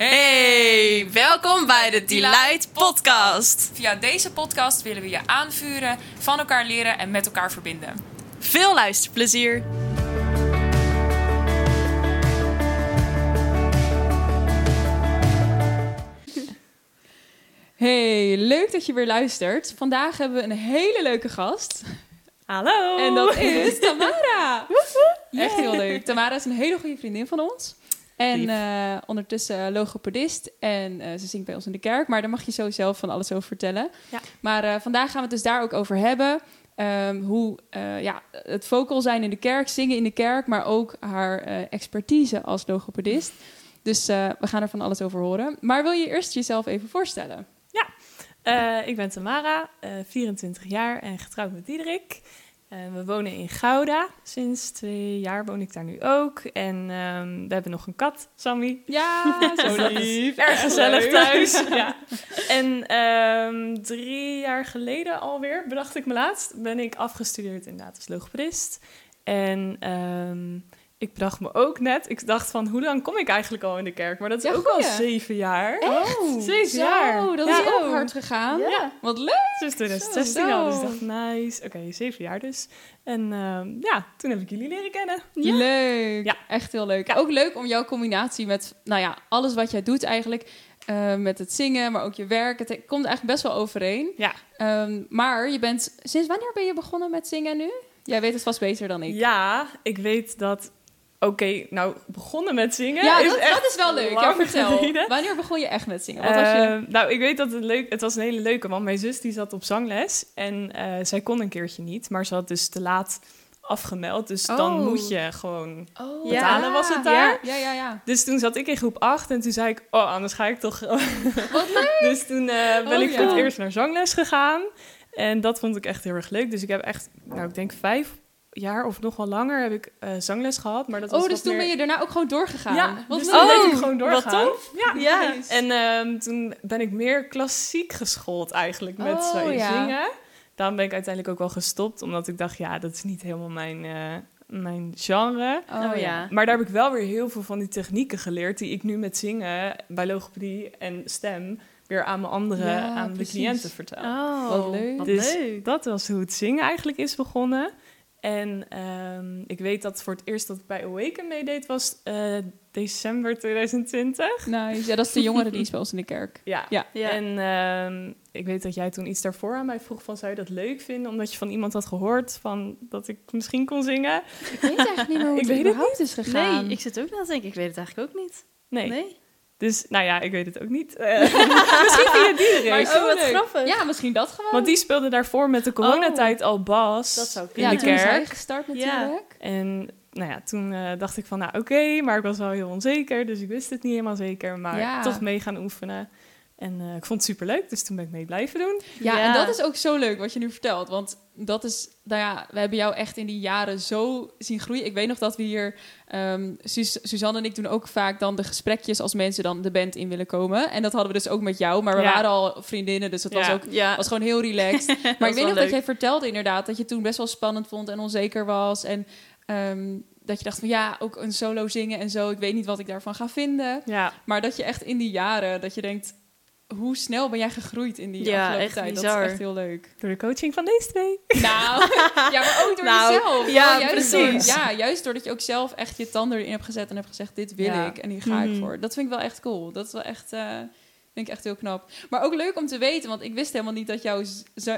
Hey, welkom bij de Delight Podcast. Via deze podcast willen we je aanvuren, van elkaar leren en met elkaar verbinden. Veel luisterplezier. Hey, leuk dat je weer luistert. Vandaag hebben we een hele leuke gast. Hallo. En dat is Tamara. Echt heel leuk. Tamara is een hele goede vriendin van ons. En uh, ondertussen logopedist. En uh, ze zingt bij ons in de kerk. Maar daar mag je zo zelf van alles over vertellen. Ja. Maar uh, vandaag gaan we het dus daar ook over hebben. Um, hoe ja, het vocal zijn in de kerk, zingen in de kerk. Maar ook haar expertise als logopedist. Dus we gaan er van alles over horen. Maar wil je eerst jezelf even voorstellen? Ja, ik ben Tamara, uh, 24 jaar en getrouwd met Diederik. Uh, we wonen in Gouda. Sinds twee jaar woon ik daar nu ook. En um, we hebben nog een kat, Sammy. Ja, zo lief. Erg gezellig thuis. ja. En um, drie jaar geleden alweer, bedacht ik me laatst, ben ik afgestudeerd inderdaad als logopedist. En um, ik bedacht me ook net, ik dacht van hoe lang kom ik eigenlijk al in de kerk? Maar dat is ja, ook al zeven jaar. Echt? Oh, zeven Zo, jaar. dat ja. is ook hard gegaan. Ja. Wat leuk. Dus 2016 Zo, al, dus ik dacht nice. Oké, zeven jaar dus. En um, ja, toen heb ik jullie leren kennen. Ja. Leuk. Ja. Echt heel leuk. Ook leuk om jouw combinatie met, nou ja, alles wat jij doet eigenlijk. Uh, met het zingen, maar ook je werk. Het komt eigenlijk best wel overeen. Ja. Um, maar je bent, sinds wanneer ben je begonnen met zingen nu? Jij weet het vast beter dan ik. Ja, ik weet dat Oké, okay, nou begonnen met zingen. Ja, is dat, echt dat is wel leuk. Ja, vertel. Geleden. Wanneer begon je echt met zingen? Wat was je... Uh, nou, ik weet dat het leuk. Het was een hele leuke, want mijn zus die zat op zangles en uh, zij kon een keertje niet, maar ze had dus te laat afgemeld. Dus oh. dan moet je gewoon oh, betalen, ja. was het daar. Ja, ja, ja. Dus toen zat ik in groep 8 en toen zei ik, oh, anders ga ik toch. Wat leuk! dus toen uh, ben oh, ik ja. voor het eerst naar zangles gegaan. En dat vond ik echt heel erg leuk. Dus ik heb echt, nou, ik denk vijf jaar of nog wel langer heb ik uh, zangles gehad. Maar dat was oh, dus toen meer... ben je daarna ook gewoon doorgegaan? Ja, wat dus toen ben ik gewoon doorgegaan. Wat tof. Ja, ja. Nice. En um, toen ben ik meer klassiek geschoold eigenlijk met oh, ja. zingen. Daarom ben ik uiteindelijk ook wel gestopt, omdat ik dacht, ja, dat is niet helemaal mijn, uh, mijn genre. Oh, ja. Maar daar heb ik wel weer heel veel van die technieken geleerd, die ik nu met zingen bij logopedie en stem weer aan mijn andere, ja, aan precies. de cliënten vertel. Oh, wat leuk. Wat dus leuk. dat was hoe het zingen eigenlijk is begonnen. En um, ik weet dat voor het eerst dat ik bij Awaken meedeed was uh, december 2020. Nice. Ja, dat is de jongerendienst bij ons in de kerk. Ja. ja. ja. En um, ik weet dat jij toen iets daarvoor aan mij vroeg van... zou je dat leuk vinden? Omdat je van iemand had gehoord van dat ik misschien kon zingen. Ik weet eigenlijk niet meer hoe ik het überhaupt is gegaan. Nee, ik zit ook na te denken. Ik weet het eigenlijk ook niet. Nee. nee. Dus, nou ja, ik weet het ook niet. Uh, misschien via Diederik. Maar oh, wat grappig. Ja, misschien dat gewoon. Want die speelde daarvoor met de coronatijd oh, al bas dat zou in ja, de toen is kerk. hij gestart natuurlijk. Ja. En nou ja, toen uh, dacht ik van, nou oké, okay, maar ik was wel heel onzeker. Dus ik wist het niet helemaal zeker, maar ja. toch mee gaan oefenen. En uh, ik vond het superleuk, dus toen ben ik mee blijven doen. Ja, ja, en dat is ook zo leuk wat je nu vertelt. Want dat is, nou ja, we hebben jou echt in die jaren zo zien groeien. Ik weet nog dat we hier, um, Sus Suzanne en ik doen ook vaak dan de gesprekjes als mensen dan de band in willen komen. En dat hadden we dus ook met jou, maar we ja. waren al vriendinnen, dus het was ook ja. was gewoon heel relaxed. maar ik weet nog leuk. dat jij vertelde inderdaad dat je toen best wel spannend vond en onzeker was. En um, dat je dacht van ja, ook een solo zingen en zo. Ik weet niet wat ik daarvan ga vinden. Ja. Maar dat je echt in die jaren, dat je denkt, hoe snel ben jij gegroeid in die ja, afgelopen echt tijd? Bizar. Dat is echt heel leuk. Door de coaching van deze twee. Nou, ja, maar ook door nou, jezelf. Ja, juist precies. Door, ja, juist doordat je ook zelf echt je tanden erin hebt gezet en hebt gezegd, dit wil ja. ik en hier ga mm ik -hmm. voor. Dat vind ik wel echt cool. Dat is wel echt, uh, vind ik echt heel knap. Maar ook leuk om te weten, want ik wist helemaal niet dat jouw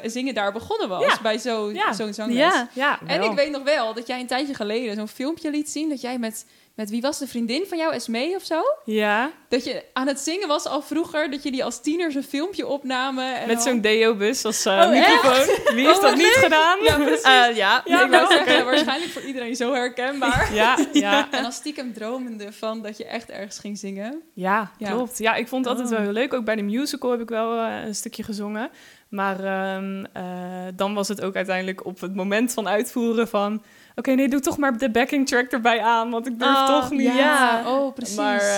zingen daar begonnen was. Ja. Bij zo'n ja. zo zangles. Ja. ja en ik weet nog wel dat jij een tijdje geleden zo'n filmpje liet zien dat jij met... Met wie was de vriendin van jou, Esmee of zo? Ja. Dat je aan het zingen was al vroeger, dat jullie als tiener zo'n filmpje opnamen. En Met zo'n deo-bus als uh, oh, microfoon. Wie heeft oh, dat niet leuk. gedaan? Ja, precies. Uh, ja. ja, ik wou zeggen, waarschijnlijk voor iedereen zo herkenbaar. Ja, ja. En dan stiekem dromende van dat je echt ergens ging zingen. Ja, klopt. Ja, ik vond het altijd Oh. wel heel leuk. Ook bij de musical heb ik wel uh, een stukje gezongen. Maar um, uh, dan was het ook uiteindelijk op het moment van uitvoeren van... Oké, okay, nee, doe toch maar de backing track erbij aan, want ik durf Oh, toch niet. Ja, oh, precies. Maar uh,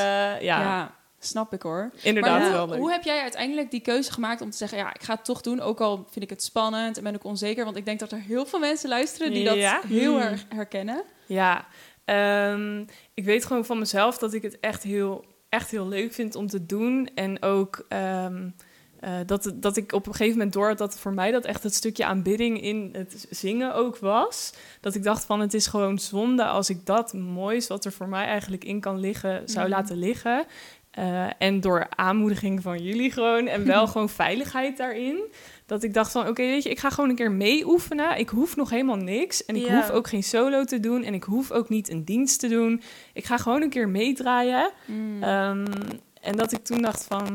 ja. ja, snap ik hoor. Inderdaad maar hoe, wel leuk. hoe heb jij uiteindelijk die keuze gemaakt om te zeggen... ja, ik ga het toch doen, ook al vind ik het spannend en ben ik onzeker... want ik denk dat er heel veel mensen luisteren die dat Ja. heel Hmm. erg herkennen. Ja, um, ik weet gewoon van mezelf dat ik het echt heel echt heel leuk vind om te doen. En ook ehm, eh, dat, dat ik op een gegeven moment door had dat voor mij dat echt het stukje aanbidding in het zingen ook was. Dat ik dacht van het is gewoon zonde als ik dat moois wat er voor mij eigenlijk in kan liggen zou Mhm. laten liggen. Eh, en door aanmoediging van jullie gewoon en wel gewoon veiligheid daarin. Dat ik dacht van oké, weet je, ik ga gewoon een keer mee oefenen. Ik hoef nog helemaal niks. En ik Ja. hoef ook geen solo te doen. En ik hoef ook niet een dienst te doen. Ik ga gewoon een keer meedraaien. Mm. Ehm, en dat ik toen dacht van,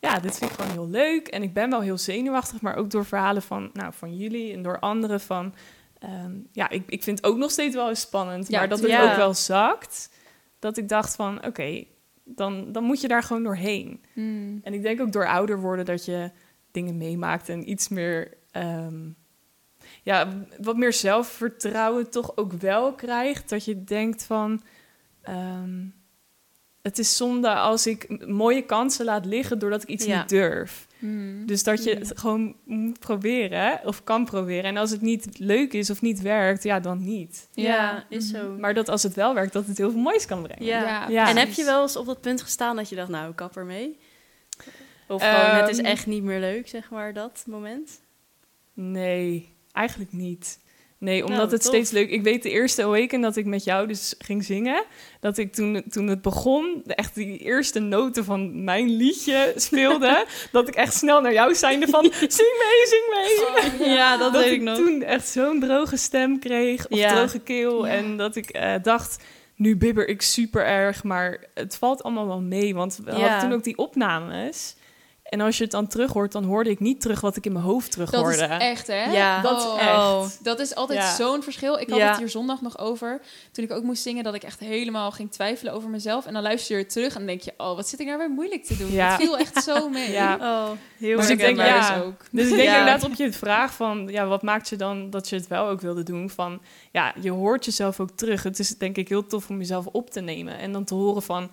ja, dit vind ik gewoon heel leuk. En ik ben wel heel zenuwachtig, maar ook door verhalen van, nou, van jullie en door anderen van... ehm, ja, ik, ik vind het ook nog steeds wel eens spannend, Ja, maar dat het ja. ook wel zakt. Dat ik dacht van, oké, dan, dan moet je daar gewoon doorheen. Mm. En ik denk ook door ouder worden dat je dingen meemaakt en iets meer... ehm, ja, wat meer zelfvertrouwen toch ook wel krijgt. Dat je denkt van... ehm, het is zonde als ik mooie kansen laat liggen doordat ik iets Ja. niet durf. Mm. Dus dat je Mm. het gewoon moet proberen of kan proberen. En als het niet leuk is of niet werkt, ja, dan niet. Ja, Ja. is zo. Maar dat als het wel werkt, dat het heel veel moois kan brengen. Ja. Ja, Ja. En heb je wel eens op dat punt gestaan dat je dacht, nou, kap er mee? Of gewoon, het is Ehm, echt niet meer leuk, zeg maar, dat moment? Nee, eigenlijk niet. Nee, omdat Nou, het tof. steeds leuk... Ik weet de eerste Awaken dat ik met jou dus ging zingen... dat ik toen, toen het begon, echt die eerste noten van mijn liedje speelde... dat ik echt snel naar jou zijnde van... zing mee, zing mee! ja, dat, dat weet ik ik nog. toen echt zo'n droge stem kreeg, of Ja. droge keel. Ja. En dat ik eh, dacht, nu bibber ik super erg, maar het valt allemaal wel mee. Want we Ja. hadden toen ook die opnames. En als je het dan terug hoort, dan hoorde ik niet terug wat ik in mijn hoofd terug Dat hoorde. is echt, hè? Ja. Dat is Oh. echt. Dat is altijd Ja. zo'n verschil. Ik had Ja. het hier zondag nog over. Toen ik ook moest zingen, dat ik echt helemaal ging twijfelen over mezelf. En dan luister je terug en denk je... Oh, wat zit ik nou weer moeilijk te doen? Ja. Het viel echt zo mee. Ja. Oh, heel Dus ik denk, denk, ja. dus ook. Dus ik denk Ja. inderdaad op je vraag van, ja, wat maakt je dan dat je het wel ook wilde doen? Van, ja, je hoort jezelf ook terug. Het is denk ik heel tof om jezelf op te nemen en dan te horen van,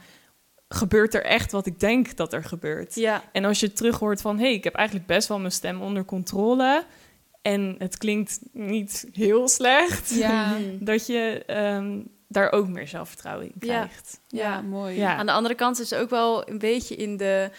gebeurt er echt wat ik denk dat er gebeurt? Ja, En als je terug hoort van, hé, hey, ik heb eigenlijk best wel mijn stem onder controle en het klinkt niet heel slecht, Ja. Dat je ehm, daar ook meer zelfvertrouwen in krijgt. Ja, Ja. mooi. Ja. Aan de andere kant is het ook wel een beetje in de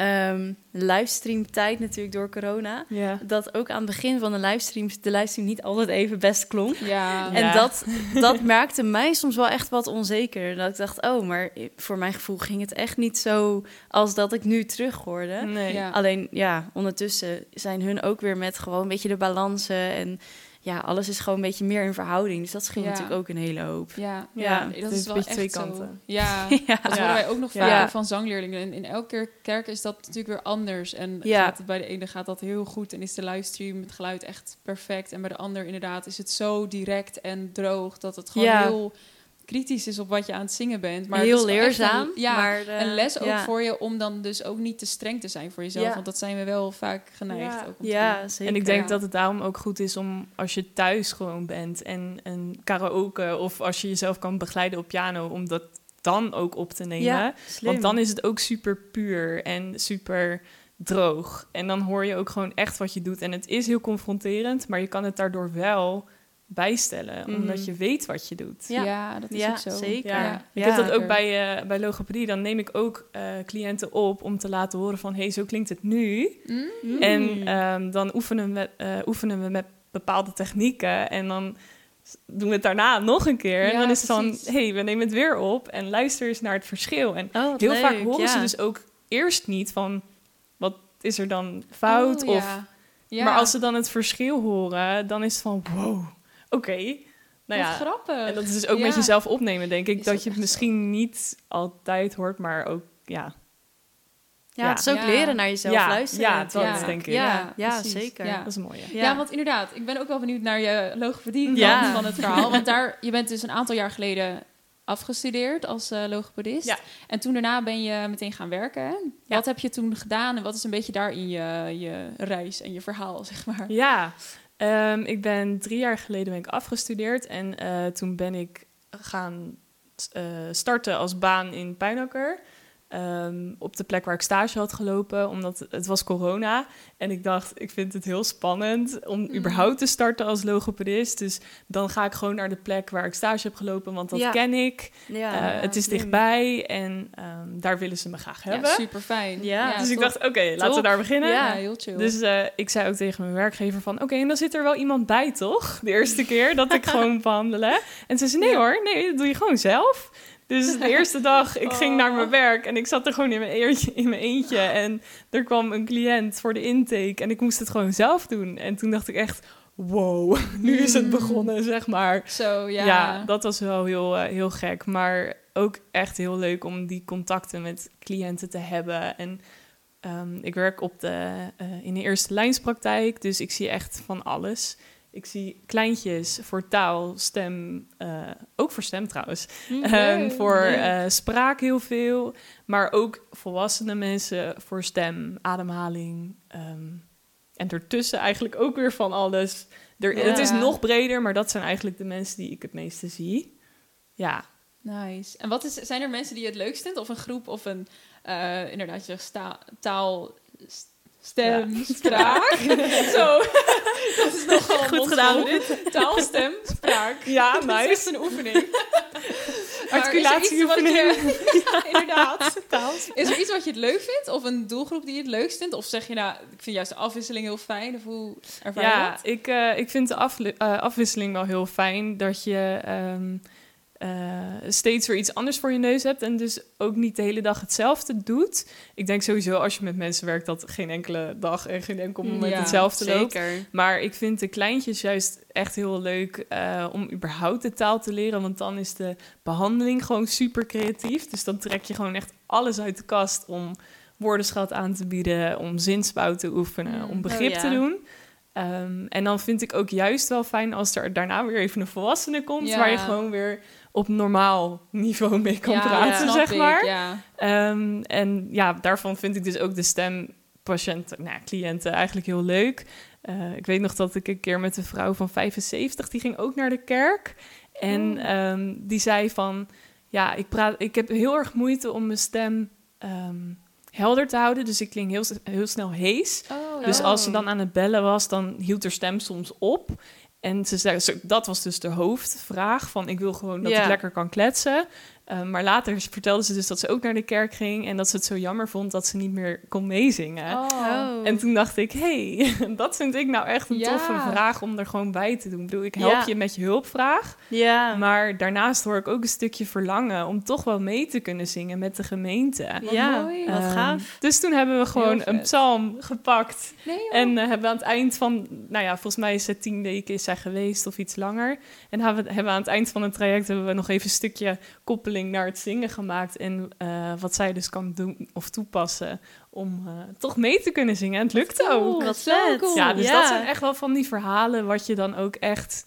ehm livestream-tijd natuurlijk door corona. Ja. Dat ook aan het begin van de livestreams de livestream niet altijd even best klonk. Ja. En Ja. dat, dat maakte mij soms wel echt wat onzeker. Dat ik dacht, oh, maar voor mijn gevoel ging het echt niet zo als dat ik nu terug hoorde. Nee. Ja. Alleen, ja, ondertussen zijn hun ook weer met gewoon een beetje de balansen. En ja, alles is gewoon een beetje meer in verhouding. Dus dat scheelt Ja. natuurlijk ook een hele hoop. Ja, Ja, dat is is wel een echt beetje twee zo. kanten. Ja, Ja. dat Ja. horen wij ook nog Ja. vaker van zangleerlingen. En in elke kerk is dat natuurlijk weer anders. En Ja. gaat het bij de ene gaat dat heel goed en is de livestream het geluid echt perfect. En bij de ander inderdaad is het zo direct en droog dat het gewoon Ja. heel kritisch is op wat je aan het zingen bent. Maar heel leerzaam. Een, ja, maar, eh, een les ook ja. voor je om dan dus ook niet te streng te zijn voor jezelf. Ja. Want dat zijn we wel vaak geneigd. Ja. Ook om te Ja, zeker. En ik denk Ja. dat het daarom ook goed is om als je thuis gewoon bent en een karaoke of als je jezelf kan begeleiden op piano, om dat dan ook op te nemen. Ja, slim. Want dan is het ook super puur en super droog. En dan hoor je ook gewoon echt wat je doet. En het is heel confronterend, maar je kan het daardoor wel bijstellen, Mhm. omdat je weet wat je doet. Ja. Ja, dat is Ja, ook zo. zeker. Ja. Ja. Ik heb dat ook bij, eh, bij logopedie. Dan neem ik ook eh, cliënten op om te laten horen van... hé, hey, zo klinkt het nu. Mm? En ehm, dan oefenen we, met, eh, oefenen we met bepaalde technieken. En dan doen we het daarna nog een keer. en dan is het van, hé, hey, we nemen het weer op. En luister eens naar het verschil. En Oh, heel vaak horen ja. ze dus ook eerst niet van... wat is er dan fout? Oh, of, ja. Ja. Maar als ze dan het verschil horen, dan is het van... wow, oké. Nou Wat ja, grappig. en dat is dus ook Ja. met jezelf opnemen, denk ik. Is dat je het misschien niet altijd hoort, maar ook, ja. Ja, het is ook Ja. leren naar jezelf Ja, luisteren. ja, dat denk ik. Ja, Ja, ja, precies. zeker. Ja. Dat is een mooie. Ja. want inderdaad, ik ben ook wel benieuwd naar je logopedie van het verhaal. Want daar, je bent dus een aantal jaar geleden afgestudeerd als eh, logopedist. Ja. En toen daarna ben je meteen gaan werken. hè? Ja. Wat heb je toen gedaan en wat is een beetje daarin je, je reis en je verhaal, zeg maar? Ja, ehm, ik ben drie jaar geleden ben ik afgestudeerd en eh, toen ben ik gaan eh, starten als baan in Pijnakker. Ehm, op de plek waar ik stage had gelopen, omdat het was corona. En ik dacht, ik vind het heel spannend om Mhm. überhaupt te starten als logopedist. Dus dan ga ik gewoon naar de plek waar ik stage heb gelopen, want dat Ja. ken ik. Ja. Eh, het is slim. dichtbij en ehm, daar willen ze me graag Ja, hebben. super fijn. Ja, dus ik dacht, oké, laten we daar beginnen. ja, Ja. heel chill. Dus eh, ik zei ook tegen mijn werkgever van... oké, en dan zit er wel iemand bij, toch? De eerste keer dat ik gewoon behandelen. En ze zei, nee Ja. hoor, nee, dat doe je gewoon zelf. Dus de eerste dag, ik ging naar Oh. mijn werk... en ik zat er gewoon in mijn, eentje, in mijn eentje. En er kwam een cliënt voor de intake... en ik moest het gewoon zelf doen. En toen dacht ik echt, wow, nu is het Mm. begonnen, zeg maar. Zo, ja. Ja, dat was wel heel, eh, heel gek. Maar ook echt heel leuk om die contacten met cliënten te hebben. En ehm, ik werk op de, eh, in de eerste lijnspraktijk, dus ik zie echt van alles. Ik zie kleintjes voor taal, stem, eh, ook voor stem trouwens. Hm. Ehm, voor eh, spraak heel veel, maar ook volwassene mensen voor stem, ademhaling. ehm, en ertussen eigenlijk ook weer van alles. Er, Ja. Het is nog breder, maar dat zijn eigenlijk de mensen die ik het meeste zie. Ja, Nice. En wat is, zijn er mensen die je het leukst vindt? Of een groep of een, eh, inderdaad, je taal, stem, spraak? Zo, dat is nogal Goed gedaan. dit. Taal, stem, spraak. ja Dat is nice. echt een oefening. Articulatieoefening. Ja, inderdaad. Taal. Is er iets wat je het leuk vindt? Of een doelgroep die je het leukst vindt? Of zeg je nou, ik vind juist de afwisseling heel fijn? Of hoe ervaar je Ja, dat? ik, eh, ik vind de eh, afwisseling wel heel fijn. Dat je ehm, eh, steeds weer iets anders voor je neus hebt. En dus ook niet de hele dag hetzelfde doet. Ik denk sowieso als je met mensen werkt dat geen enkele dag en geen enkel moment Ja, hetzelfde loopt. Zeker. Maar ik vind de kleintjes juist echt heel leuk eh, om überhaupt de taal te leren. Want dan is de behandeling gewoon super creatief. Dus dan trek je gewoon echt alles uit de kast om woordenschat aan te bieden, om zinsbouw te oefenen, Mm. om begrip Oh, ja. te doen. Ehm, en dan vind ik ook juist wel fijn als er daarna weer even een volwassene komt, Ja. waar je gewoon weer op normaal niveau mee kan Ja, praten, zeg maar. Ehm, en ja, daarvan vind ik dus ook de stempatiënten, nou, cliënten eigenlijk heel leuk. Eh, ik weet nog dat ik een keer met een vrouw van 75, die ging ook naar de kerk. En Oh. ehm, die zei van, ja, ik, praat, ik heb heel erg moeite om mijn stem ehm, helder te houden. Dus ik klink heel, heel snel hees. Oh, Dus als ze dan aan het bellen was, dan hield haar stem soms op. En ze zei, dat was dus de hoofdvraag van ik wil gewoon dat Ja. ik lekker kan kletsen. Eh, maar later vertelde ze dus dat ze ook naar de kerk ging en dat ze het zo jammer vond dat ze niet meer kon meezingen. Oh. En toen dacht ik, hey, dat vind ik nou echt een Ja. toffe vraag om er gewoon bij te doen. Ik bedoel, ik help Ja. je met je hulpvraag, Ja. maar daarnaast hoor ik ook een stukje verlangen om toch wel mee te kunnen zingen met de gemeente. Wat ja, mooi. wat Ehm, gaaf. Dus toen hebben we gewoon een psalm gepakt Nee, en eh, hebben we aan het eind van, nou ja, volgens mij is het tien weken is zij geweest of iets langer. En hebben we, hebben we aan het eind van het traject hebben we nog even een stukje koppeling naar het zingen gemaakt. En eh, wat zij dus kan doen of toepassen om eh, toch mee te kunnen zingen. En het lukt ook. Wat vet. cool. Ja, dus Ja. dat zijn echt wel van die verhalen wat je dan ook echt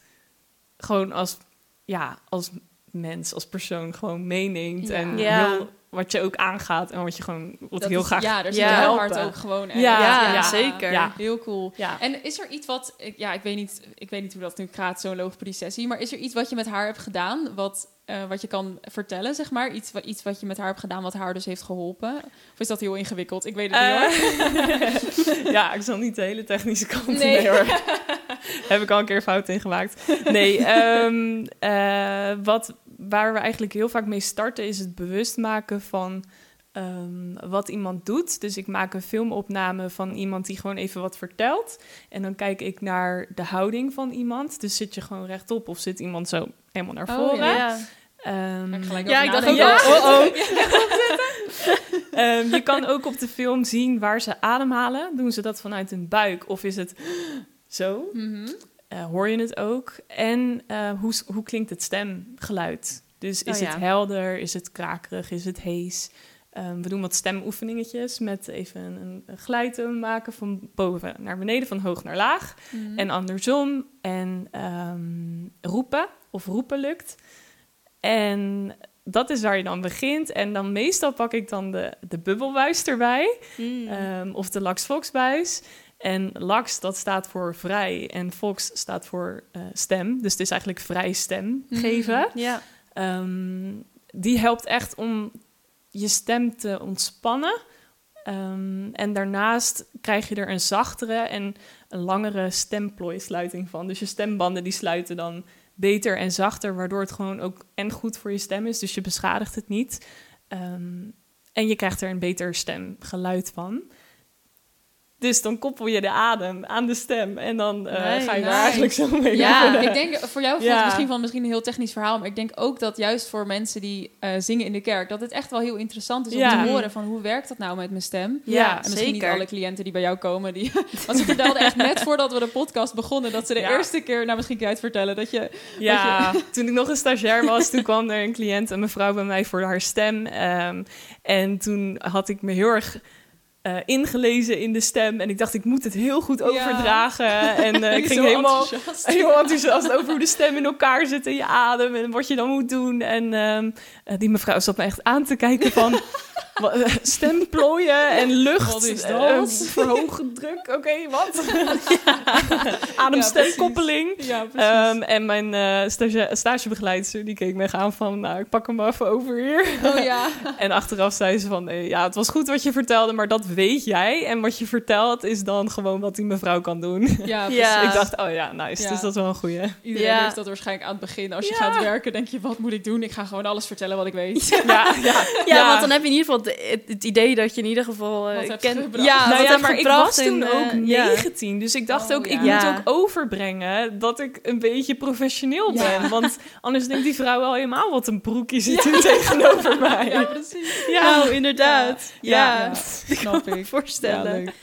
gewoon als, ja, als mens, als persoon gewoon meeneemt. Ja. En Ja. heel, wat je ook aangaat en wat je gewoon wat Dat heel is- graag Ja, daar zit Ja. hart helpen. ook gewoon. Ja, Ja, ja, zeker. ja. Heel cool. Ja. En is er iets wat, ik- ja, ik weet niet, ik weet niet hoe dat nu gaat, zo'n logopedie-sessie, maar is er iets wat je met haar hebt gedaan, wat, eh, wat je kan vertellen, zeg maar? Iets, iets wat je met haar hebt gedaan, wat haar dus heeft geholpen? Of is dat heel ingewikkeld? Ik weet het niet hoor. Eh, ja, ik zal niet de hele technische kant Nee. nee. hoor. Heb ik al een keer fout in gemaakt. Nee, ehm, eh, wat, waar we eigenlijk heel vaak mee starten is het bewust maken van ehm, wat iemand doet. Dus ik maak een filmopname van iemand die gewoon even wat vertelt. En dan kijk ik naar de houding van iemand. Dus zit je gewoon rechtop of zit iemand zo helemaal naar Oh, voren? ja. Ja. Ehm, ik Ja, ik dacht ook al, oh, oh. Ehm, je kan ook op de film zien waar ze ademhalen. Doen ze dat vanuit hun buik of is het zo? Mhm. Eh, hoor je het ook? En eh, hoe, hoe klinkt het stemgeluid? Dus is Oh, ja. het helder? Is het krakerig? Is het hees? Ehm, we doen wat stemoefeningetjes met even een, een maken van boven naar beneden, van hoog naar laag. Mhm. En andersom. En ehm, roepen, of roepen lukt. En dat is waar je dan begint. En dan meestal pak ik dan de, de bubbelbuis erbij. Mm. ehm, of de Lax-Fox-buis. En Lax, dat staat voor vrij. En Fox staat voor eh, stem. Dus het is eigenlijk vrij stem Mhm. geven. ja. Die helpt echt om je stem te ontspannen. Ehm, en daarnaast krijg je er een zachtere en een langere stemplooisluiting van. Dus je stembanden die sluiten dan beter en zachter, waardoor het gewoon ook en goed voor je stem is. Dus je beschadigt het niet. Ehm, en je krijgt er een beter stemgeluid van. Dus dan koppel je de adem aan de stem en dan eh, Nee, ga je daar eigenlijk zo mee Ja. Ik denk, voor jou voelt Ja. het misschien van misschien een heel technisch verhaal, maar ik denk ook dat juist voor mensen die eh, zingen in de kerk, dat het echt wel heel interessant is om Ja. te horen van hoe werkt dat nou met mijn stem? Ja, En misschien niet zeker. alle cliënten die bij jou komen, die, want ze vertelden echt net voordat we de podcast begonnen, dat ze de eerste keer, nou misschien kun je het vertellen, dat je, Ja, toen ik nog een stagiair was, toen kwam er een cliënt, een mevrouw bij mij voor haar stem. Ehm, en toen had ik me heel erg eh, ingelezen in de stem. En ik dacht, ik moet het heel goed Ja. overdragen. En eh, ik ging helemaal enthousiast. heel enthousiast over hoe de stem in elkaar zit en je adem en wat je dan moet doen. En ehm, eh, die mevrouw zat me echt aan te kijken van stemplooien en lucht. Wat is eh, dat? verhogen druk, oké, wat? Ja, Ademstemkoppeling. Ja, precies. Ehm, en mijn eh stage stagebegeleider die keek me aan van, nou, ik pak hem maar even over hier. oh ja. En achteraf zei ze van, eh, ja, het was goed wat je vertelde, maar dat weet jij. En wat je vertelt is dan gewoon wat die mevrouw kan doen. Ja, precies. Ja. ik dacht, oh ja, nice, Ja. dus dat is wel een goeie. Iedereen Ja. heeft dat waarschijnlijk aan het begin. Als je Ja. gaat werken, denk je, wat moet ik doen? Ik ga gewoon alles vertellen wat ik weet. Ja, ja, Ja, want dan heb je in ieder geval de- het, het idee dat je in ieder geval eh, Wat hebt kent. gebracht. Ja, nou wat ja, maar ik was toen en, eh, ook ja. 19, dus ik dacht Oh, ook, ik ja. moet ook overbrengen dat ik een beetje professioneel Ja. ben. Want anders denkt die vrouw wel helemaal wat een broekje zit hier tegenover mij. Ja, precies. Ja, nou, inderdaad. Ja, Ja, ja. snap ik. voorstellen. Ja, leuk.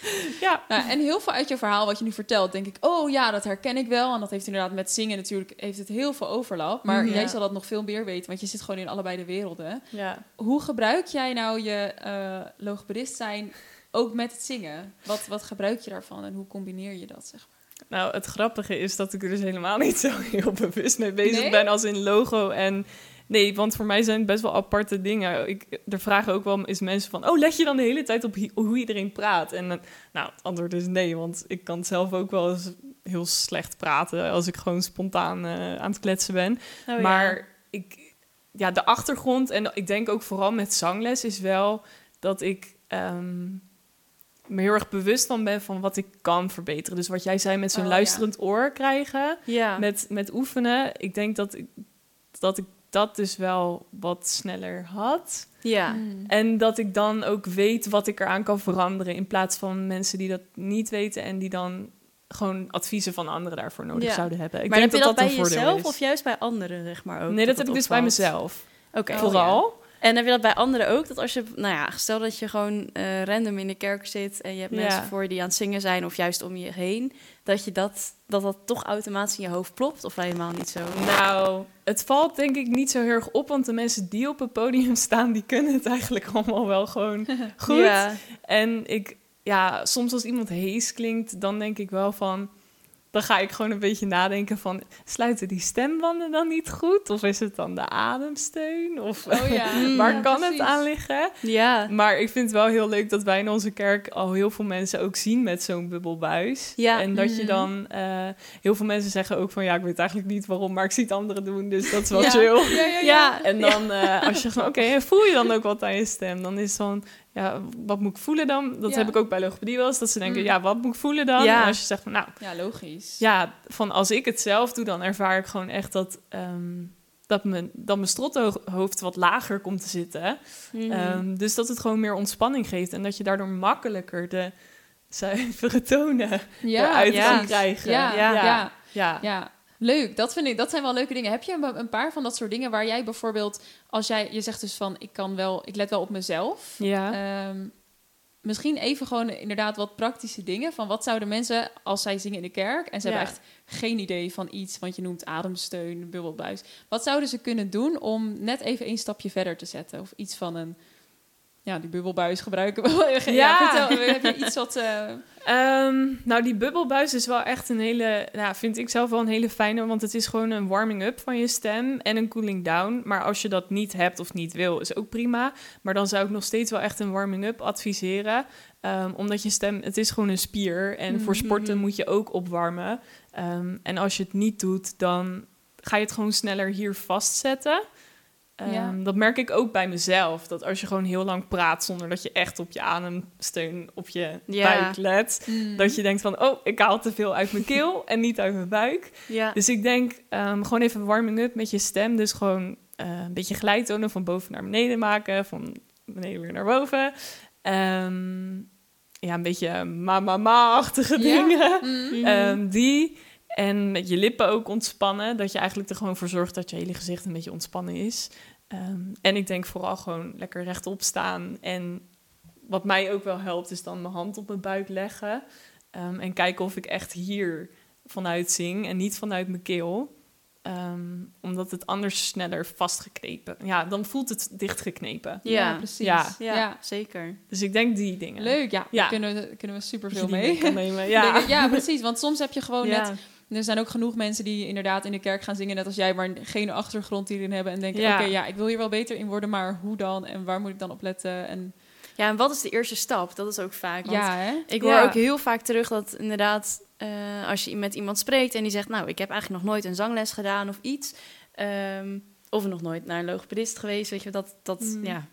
Ja. Nou, en heel veel uit je verhaal wat je nu vertelt, denk ik, oh ja, dat herken ik wel. En dat heeft inderdaad met zingen natuurlijk, heeft het heel veel overlap. Maar Mhm. jij zal dat nog veel meer weten, want je zit gewoon in allebei de werelden. Ja. Hoe gebruik jij nou je eh logopedist zijn ook met het zingen? Wat, wat gebruik je daarvan en hoe combineer je dat, zeg maar? Nou, het grappige is dat ik er dus helemaal niet zo heel bewust mee bezig Nee? ben als in logo en... Nee, want voor mij zijn het best wel aparte dingen. Ik, er vragen ook wel eens mensen van... Oh, let je dan de hele tijd op hoe iedereen praat? En eh, nou, het antwoord is nee, want ik kan zelf ook wel eens heel slecht praten... als ik gewoon spontaan eh, aan het kletsen ben. Oh, ja. maar ik, ja, de achtergrond en ik denk ook vooral met zangles is wel dat ik ehm, me heel erg bewust van ben van wat ik kan verbeteren. Dus wat jij zei met zo'n Oh, ja. luisterend oor krijgen, ja. met, met oefenen. Ik denk dat ik, dat ik dat dus wel wat sneller had. ja. Mm. En dat ik dan ook weet wat ik eraan kan veranderen. In plaats van mensen die dat niet weten en die dan gewoon adviezen van anderen daarvoor nodig Ja. zouden hebben. Ik maar denk heb je dat, dat bij jezelf is. of juist bij anderen, zeg maar ook? nee, dat heb ik dus bij mezelf. Oké. Oh, Vooral. En heb je dat bij anderen ook? Dat als je, nou ja, stel dat je gewoon eh, random in de kerk zit en je hebt Ja. mensen voor je die aan het zingen zijn of juist om je heen, dat je dat, dat, dat toch automatisch in je hoofd plopt of helemaal niet zo? Nou, het valt denk ik niet zo heel erg op, want de mensen die op het podium staan, die kunnen het eigenlijk allemaal wel gewoon goed. Ja. En ik, ja, soms als iemand hees klinkt, dan denk ik wel van, dan ga ik gewoon een beetje nadenken van, sluiten die stembanden dan niet goed? Of is het dan de ademsteun? Of Oh ja. Waar ja, kan precies. het aan liggen? Ja. Maar ik vind het wel heel leuk dat wij in onze kerk al heel veel mensen ook zien met zo'n bubbelbuis. Ja. En dat je Mhm. dan, eh, heel veel mensen zeggen ook van, ja, ik weet eigenlijk niet waarom, maar ik zie het anderen doen, dus dat is wel Ja. chill. Ja, ja, ja. Ja. En dan, eh, als je gewoon, oké, voel je dan ook wat aan je stem? Dan is het van, ja, wat moet ik voelen dan? Dat Ja. heb ik ook bij logopedie wel eens, dat ze denken, Mm. ja, wat moet ik voelen dan? Ja. En als je zegt van, nou, Ja, logisch. ja, van als ik het zelf doe, dan ervaar ik gewoon echt dat, ehm, dat, mijn, dat mijn strothoofd wat lager komt te zitten. Mhm. Ehm, dus dat het gewoon meer ontspanning geeft en dat je daardoor makkelijker de zuivere tonen eruit ja. kan krijgen. Ja, Ja. ja. ja. Leuk. Dat, vind ik, dat zijn wel leuke dingen. Heb je een, een paar van dat soort dingen waar jij bijvoorbeeld, als jij, je zegt dus van, ik kan wel, ik let wel op mezelf. Ja. Ehm, misschien even gewoon inderdaad wat praktische dingen. Van wat zouden mensen, als zij zingen in de kerk en ze Ja. hebben echt geen idee van iets, want je noemt ademsteun, bubbelbuis. Wat zouden ze kunnen doen om net even een stapje verder te zetten? Of iets van een, ja, die bubbelbuis gebruiken. ja, Ja. vertel, heb je iets wat... eh, Ehm, nou, die bubbelbuis is wel echt een hele, ja, vind ik zelf wel een hele fijne, want het is gewoon een warming-up van je stem en een cooling down. Maar als je dat niet hebt of niet wil, is ook prima. Maar dan zou ik nog steeds wel echt een warming-up adviseren, Ehm, omdat je stem, het is gewoon een spier en voor Mhm. sporten moet je ook opwarmen. Ehm, en als je het niet doet, dan ga je het gewoon sneller hier vastzetten. Ehm, Ja. Dat merk ik ook bij mezelf. Dat als je gewoon heel lang praat zonder dat je echt op je ademsteun, op je Ja. buik let. Mm. Dat je denkt van, oh, ik haal te veel uit mijn keel en niet uit mijn buik. Ja. Dus ik denk, ehm, gewoon even warming up met je stem. Dus gewoon eh, een beetje glijtonen van boven naar beneden maken. Van beneden weer naar boven. Ehm, ja, een beetje ma-ma-ma-achtige Ja. dingen. Mm. Die. En met je lippen ook ontspannen. Dat je eigenlijk er gewoon voor zorgt dat je hele gezicht een beetje ontspannen is. Ehm, en ik denk vooral gewoon lekker rechtop staan. En wat mij ook wel helpt, is dan mijn hand op mijn buik leggen. Ehm, en kijken of ik echt hier vanuit zing en niet vanuit mijn keel. Ehm, omdat het anders sneller vastgeknepen. Ja, dan voelt het dichtgeknepen. ja, Ja. precies. Ja. ja, Ja. zeker. Dus ik denk die dingen. Leuk, ja. Ja. Daar kunnen, we- kunnen we superveel mee. mee kan nemen. Ja. Ja. ja, precies. Want soms heb je gewoon Ja. net... Er zijn ook genoeg mensen die inderdaad in de kerk gaan zingen... net als jij, maar geen achtergrond hierin hebben... en denken, Ja. oké, ja, ik wil hier wel beter in worden... maar hoe dan en waar moet ik dan op letten? En, Ja, en wat is de eerste stap? Dat is ook vaak. Want ja, hè? Ik hoor Ja. ook heel vaak terug dat inderdaad, eh, als je met iemand spreekt en die zegt, nou, ik heb eigenlijk nog nooit een zangles gedaan of iets, ehm, of nog nooit naar een logopedist geweest, weet je, dat, dat Mm. ja,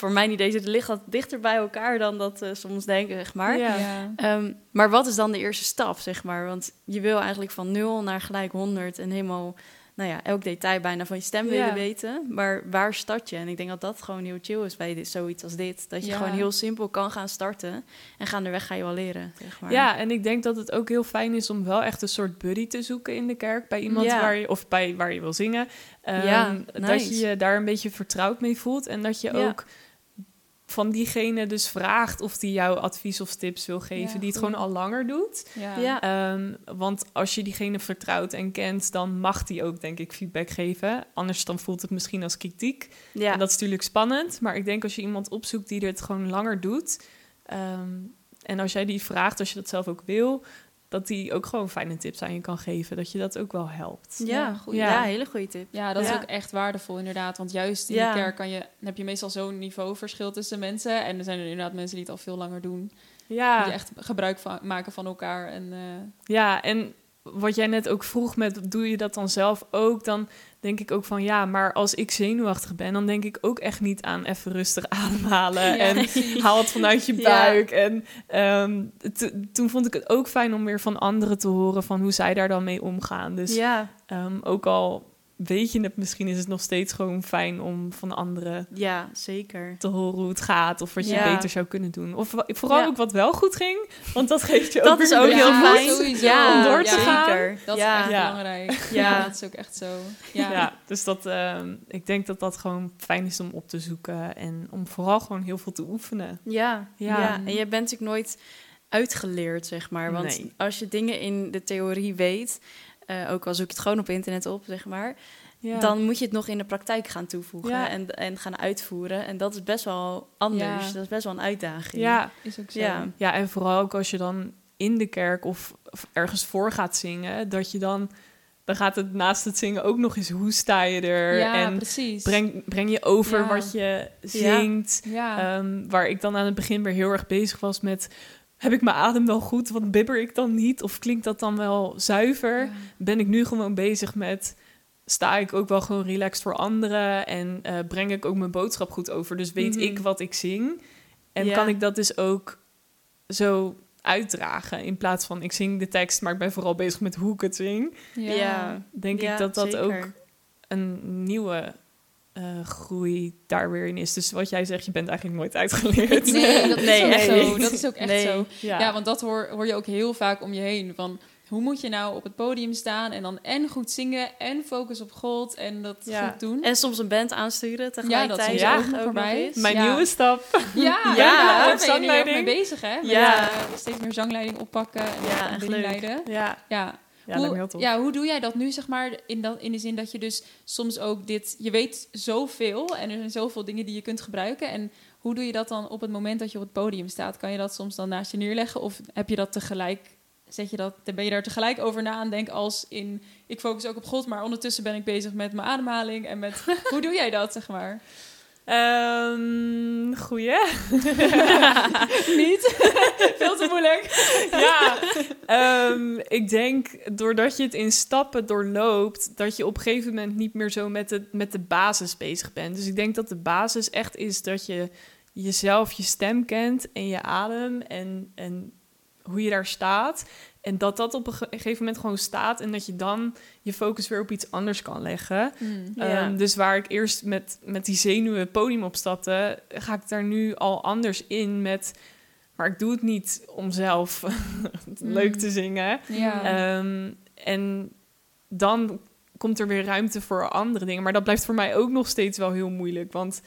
voor mij niet deze, ligt dat dichter bij elkaar dan dat eh, soms denken, zeg maar. Ja. Ja. Ehm, maar wat is dan de eerste stap, zeg maar? Want je wil eigenlijk van nul naar gelijk 100 en helemaal, nou ja, elk detail bijna van je stem Ja. willen weten. Maar waar start je? En ik denk dat dat gewoon heel chill is bij dit, zoiets als dit. Dat je Ja. gewoon heel simpel kan gaan starten en gaandeweg ga je wel leren, zeg maar. Ja, en ik denk dat het ook heel fijn is om wel echt een soort buddy te zoeken in de kerk. Bij iemand Ja. waar je, of bij waar je wil zingen. Ehm, Ja, Dat je je daar een beetje vertrouwd mee voelt. En dat je Ja. ook van diegene dus vraagt of die jou advies of tips wil geven. Ja, die het goed. gewoon al langer doet. Ja. Ja. Ehm, want als je diegene vertrouwt en kent, dan mag die ook, denk ik, feedback geven. Anders dan voelt het misschien als kritiek. Ja. En dat is natuurlijk spannend. Maar ik denk als je iemand opzoekt die het gewoon langer doet. ehm, en als jij die vraagt, als je dat zelf ook wil, dat die ook gewoon fijne tips aan je kan geven. Dat je dat ook wel helpt. Ja, goeie, ja. ja. hele goede tip. Ja, dat is ook echt waardevol inderdaad. Want juist in Ja. de kerk kan je, heb je meestal zo'n niveauverschil tussen mensen. En er zijn er inderdaad mensen die het al veel langer doen. Ja, Die echt gebruik van, maken van elkaar. En, eh, ja, en wat jij net ook vroeg met, doe je dat dan zelf ook? Dan denk ik ook van, ja, maar als ik zenuwachtig ben, dan denk ik ook echt niet aan even rustig ademhalen. Ja, en haal het vanuit je Ja. buik. En ehm, to- toen vond ik het ook fijn om weer van anderen te horen van hoe zij daar dan mee omgaan. Dus ja, ehm, ook al weet je het, misschien is het nog steeds gewoon fijn om van anderen ja, zeker. te horen hoe het gaat of wat je Ja. beter zou kunnen doen. Of vooral Ja. ook wat wel goed ging, want dat geeft je Dat ook is heel beetje Ja, fijn. Om door te ja, gaan. Zeker. Dat is ja. echt Ja. belangrijk. Ja. Ja. dat is ook echt zo. Ja. Ja, dus dat, ehm, ik denk dat dat gewoon fijn is om op te zoeken en om vooral gewoon heel veel te oefenen. Ja, Ja. ja. en je bent natuurlijk nooit uitgeleerd, zeg maar. Want Nee. als je dingen in de theorie weet, eh, ook al zoek je het gewoon op internet op, zeg maar, Ja. dan moet je het nog in de praktijk gaan toevoegen Ja. en, en gaan uitvoeren. En dat is best wel anders. Ja. Dat is best wel een uitdaging. ja, Is ook zo. Ja. en vooral ook als je dan in de kerk of, of ergens voor gaat zingen, dat je dan, dan gaat het naast het zingen ook nog eens hoe sta je er Ja, en precies. breng, breng je over Ja. wat je zingt. ja. Ehm, waar ik dan aan het begin weer heel erg bezig was met, heb ik mijn adem wel goed? Wat bibber ik dan niet? Of klinkt dat dan wel zuiver? Ja. ben ik nu gewoon bezig met... sta ik ook wel gewoon relaxed voor anderen... en eh, breng ik ook mijn boodschap goed over. Dus weet Mhm. ik wat ik zing. En Ja. kan ik dat dus ook zo uitdragen... in plaats van ik zing de tekst... maar ik ben vooral bezig met hoe ik het zing. Ja. Denk ik dat dat zeker. ook een nieuwe... eh, groei daar weer in is. Dus wat jij zegt, je bent eigenlijk nooit uitgeleerd. Nee, dat is Nee, ook echt zo. Dat is ook echt Nee. zo. ja. Ja, want dat hoor, hoor je ook heel vaak om je heen. Van hoe moet je nou op het podium staan en dan en goed zingen en focus op God en dat Ja. goed doen. En soms een band aansturen tegelijkertijd. is ook ook nog nog voorbij. eens. Mijn Ja. nieuwe stap. Ja, Ja, ja, daar ben je ook mee bezig, hè? Met, Ja. eh, steeds meer zangleiding oppakken en Ja, en. Ja, Ja. Ja heel hoe, tof. ja, hoe doe jij dat nu, zeg maar, in, dat, in de zin dat je dus soms ook dit... Je weet zoveel en er zijn zoveel dingen die je kunt gebruiken. En hoe doe je dat dan op het moment dat je op het podium staat? Kan je dat soms dan naast je neerleggen? Of heb je dat tegelijk... Zet je dat, dan ben je daar tegelijk over na en denk als in... Ik focus ook op God, maar ondertussen ben ik bezig met mijn ademhaling. En met... hoe doe jij dat, zeg maar? Ehm goeie. Niet? Veel te moeilijk. ja, ehm, ik denk doordat je het in stappen doorloopt, dat je op een gegeven moment niet meer zo met de, met de basis bezig bent. Dus ik denk dat de basis echt is dat je jezelf, je stem kent en je adem en, en hoe je daar staat. En dat dat op een ge- gegeven moment gewoon staat en dat je dan je focus weer op iets anders kan leggen. Ja. Ehm, dus waar ik eerst met, met die zenuwen het podium opstapte, ga ik daar nu al anders in met... Maar ik doe het niet om zelf leuk te zingen. Ja. Ehm, en dan komt er weer ruimte voor andere dingen. Maar dat blijft voor mij ook nog steeds wel heel moeilijk. Want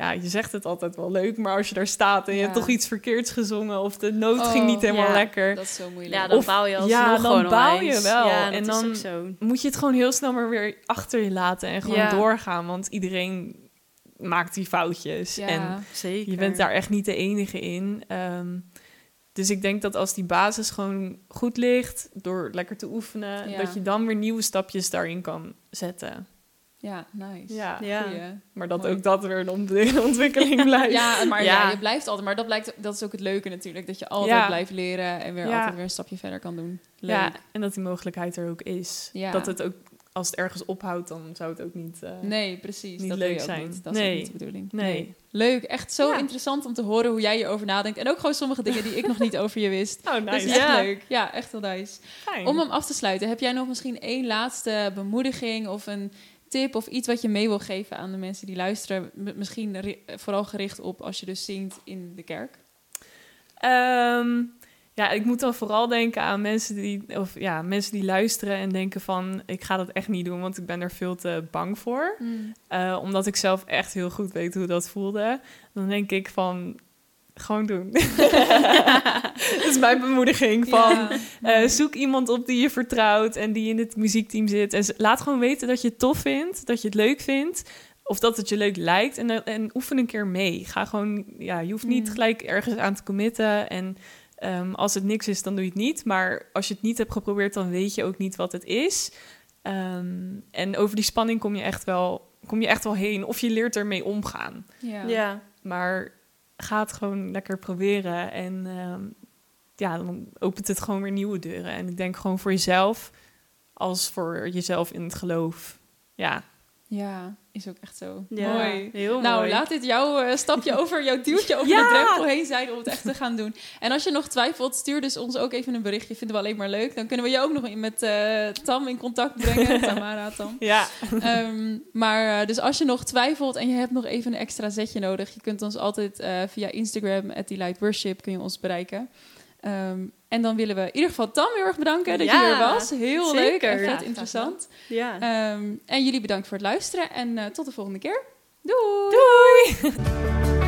ja, je zegt het altijd wel leuk, maar als je daar staat en je Ja. hebt toch iets verkeerds gezongen of de noot Oh, ging niet helemaal ja. lekker, dat is zo moeilijk. Ja, dan Of- bouw je alsnog ja, dan bouw je wel. Ja, dat En is dan- ook zo. moet je het gewoon heel snel maar weer achter je laten en gewoon Ja. doorgaan. Want iedereen maakt die foutjes. Ja. En Zeker. je bent daar echt niet de enige in. Ehm, dus ik denk dat als die basis gewoon goed ligt, door lekker te oefenen, Ja. dat je dan weer nieuwe stapjes daarin kan zetten. Ja, nice. Ja, maar dat Mooi. ook dat weer een ont- ontwikkeling blijft. Ja, maar ja. Ja. je blijft altijd. Maar dat, blijkt, dat is ook het leuke natuurlijk. Dat je altijd Ja. blijft leren en weer Ja. altijd weer een stapje verder kan doen. Leuk. Ja, en dat die mogelijkheid er ook is. Ja. Dat het ook, als het ergens ophoudt, dan zou het ook niet... eh, Nee, precies. Niet dat leuk wil je ook zijn. niet. Dat is Nee. ook niet de bedoeling. Nee. Leuk. Echt zo Ja. interessant om te horen hoe jij hierover nadenkt. En ook gewoon sommige dingen die ik nog niet over je wist. Oh, Dus nice. echt Ja. leuk. Ja, echt heel nice. Fijn. Om hem af te sluiten, heb jij nog misschien één laatste bemoediging of een tip of iets wat je mee wil geven aan de mensen die luisteren? Misschien vooral gericht op als je dus zingt in de kerk. Ehm, ja, ik moet dan vooral denken aan mensen die, of ja, mensen die luisteren en denken van, ik ga dat echt niet doen, want ik ben er veel te bang voor. Eh, omdat ik zelf echt heel goed weet hoe dat voelde. Dan denk ik van, gewoon doen. dat is mijn bemoediging van, eh, zoek iemand op die je vertrouwt en die in het muziekteam zit. En laat gewoon weten dat je het tof vindt, dat je het leuk vindt. Of dat het je leuk lijkt. En, eh, en oefen een keer mee. Ga gewoon, ja, je hoeft niet Mm. gelijk ergens aan te committen. En ehm, als het niks is, dan doe je het niet. Maar als je het niet hebt geprobeerd, dan weet je ook niet wat het is. Ehm, en over die spanning kom je echt wel, kom je echt wel heen. Of je leert ermee omgaan. ja. Ja. Maar ga het gewoon lekker proberen. En ehm, ja, dan opent het gewoon weer nieuwe deuren. En ik denk gewoon voor jezelf, als voor jezelf in het geloof. Ja, Ja, is ook echt zo. Ja, Mooi. Heel Nou, mooi. laat dit jouw eh, stapje over, jouw duwtje over Ja! de drempel heen zijn om het echt te gaan doen. En als je nog twijfelt, stuur dus ons ook even een berichtje. Vinden we alleen maar leuk. Dan kunnen we je ook nog met eh, Tam in contact brengen. Tamara, Tam. ja. Ehm, maar eh, dus als je nog twijfelt en je hebt nog even een extra zetje nodig, je kunt ons altijd via Instagram, at Worship, kun je ons bereiken. Ehm, en dan willen we in ieder geval Tam heel erg bedanken dat je hier was. Heel leuk en vet interessant. Ja. Ehm, en jullie bedankt voor het luisteren en eh, tot de volgende keer. Doei! Doei!